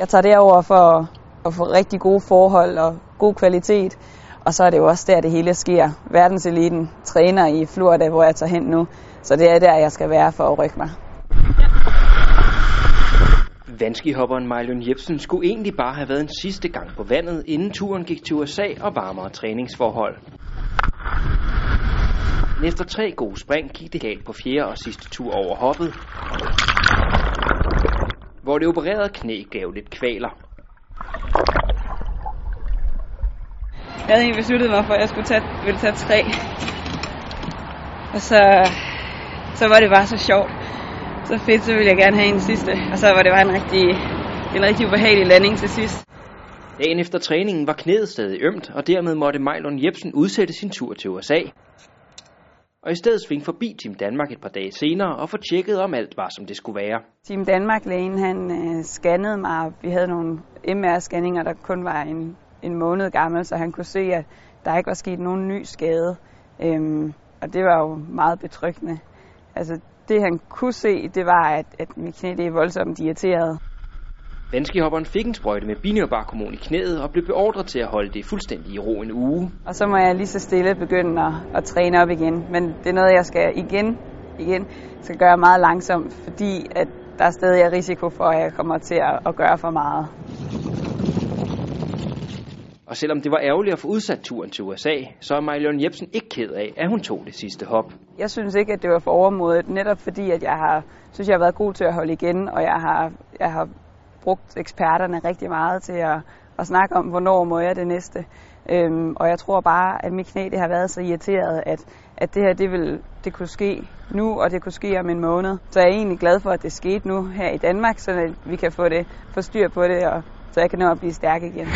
Jeg tager derover for at få rigtig gode forhold og god kvalitet. Og så er det jo også der, det hele sker. Verdenseliten træner i Florida, hvor jeg tager hen nu. Så det er der, jeg skal være for at rykke mig. Vandskihopperen Marlon Jebsen skulle egentlig bare have været en sidste gang på vandet, inden turen gik til USA og varmere træningsforhold. Efter tre gode spring gik det galt på fjerde og sidste tur over hoppet, hvor det opererede knæ gav lidt kvaler. Jeg havde egentlig besluttet mig for, at jeg skulle tage, ville tage tre. Og så, så var det bare så sjovt. Så fedt, så ville jeg gerne have en sidste. Og så var det bare en rigtig, en rigtig ubehagelig landing til sidst. Dagen efter træningen var knæet stadig ømt, og dermed måtte Mejlon Jebsen udsætte sin tur til USA. Og i stedet svinge forbi Team Danmark et par dage senere og få tjekket, om alt var, som det skulle være. Team Danmark-lægen, han øh, scannede mig. Vi havde nogle MR-scanninger, der kun var en, en måned gammel, så han kunne se, at der ikke var sket nogen ny skade. Øhm, og det var jo meget betryggende. Altså, det han kunne se, det var, at, at mit knæ det er voldsomt irriteret. Vandskihopperen fik en sprøjte med binyrbarkhormon i knæet og blev beordret til at holde det fuldstændig i ro en uge. Og så må jeg lige så stille begynde at, at træne op igen. Men det er noget, jeg skal igen, igen skal gøre meget langsomt, fordi at der er stadig er risiko for, at jeg kommer til at, at gøre for meget. Og selvom det var ærgerligt at få udsat turen til USA, så er Majlon Jebsen ikke ked af, at hun tog det sidste hop. Jeg synes ikke, at det var for overmodet, netop fordi, at jeg har, synes, jeg har været god til at holde igen, og jeg har, jeg har brugt eksperterne rigtig meget til at, at snakke om, hvornår må jeg det næste. Øhm, og jeg tror bare, at mit knæ det har været så irriteret, at, at det her det, vil, det kunne ske nu, og det kunne ske om en måned. Så jeg er egentlig glad for, at det skete nu her i Danmark, så vi kan få det få styr på det, og så jeg kan nå at blive stærk igen.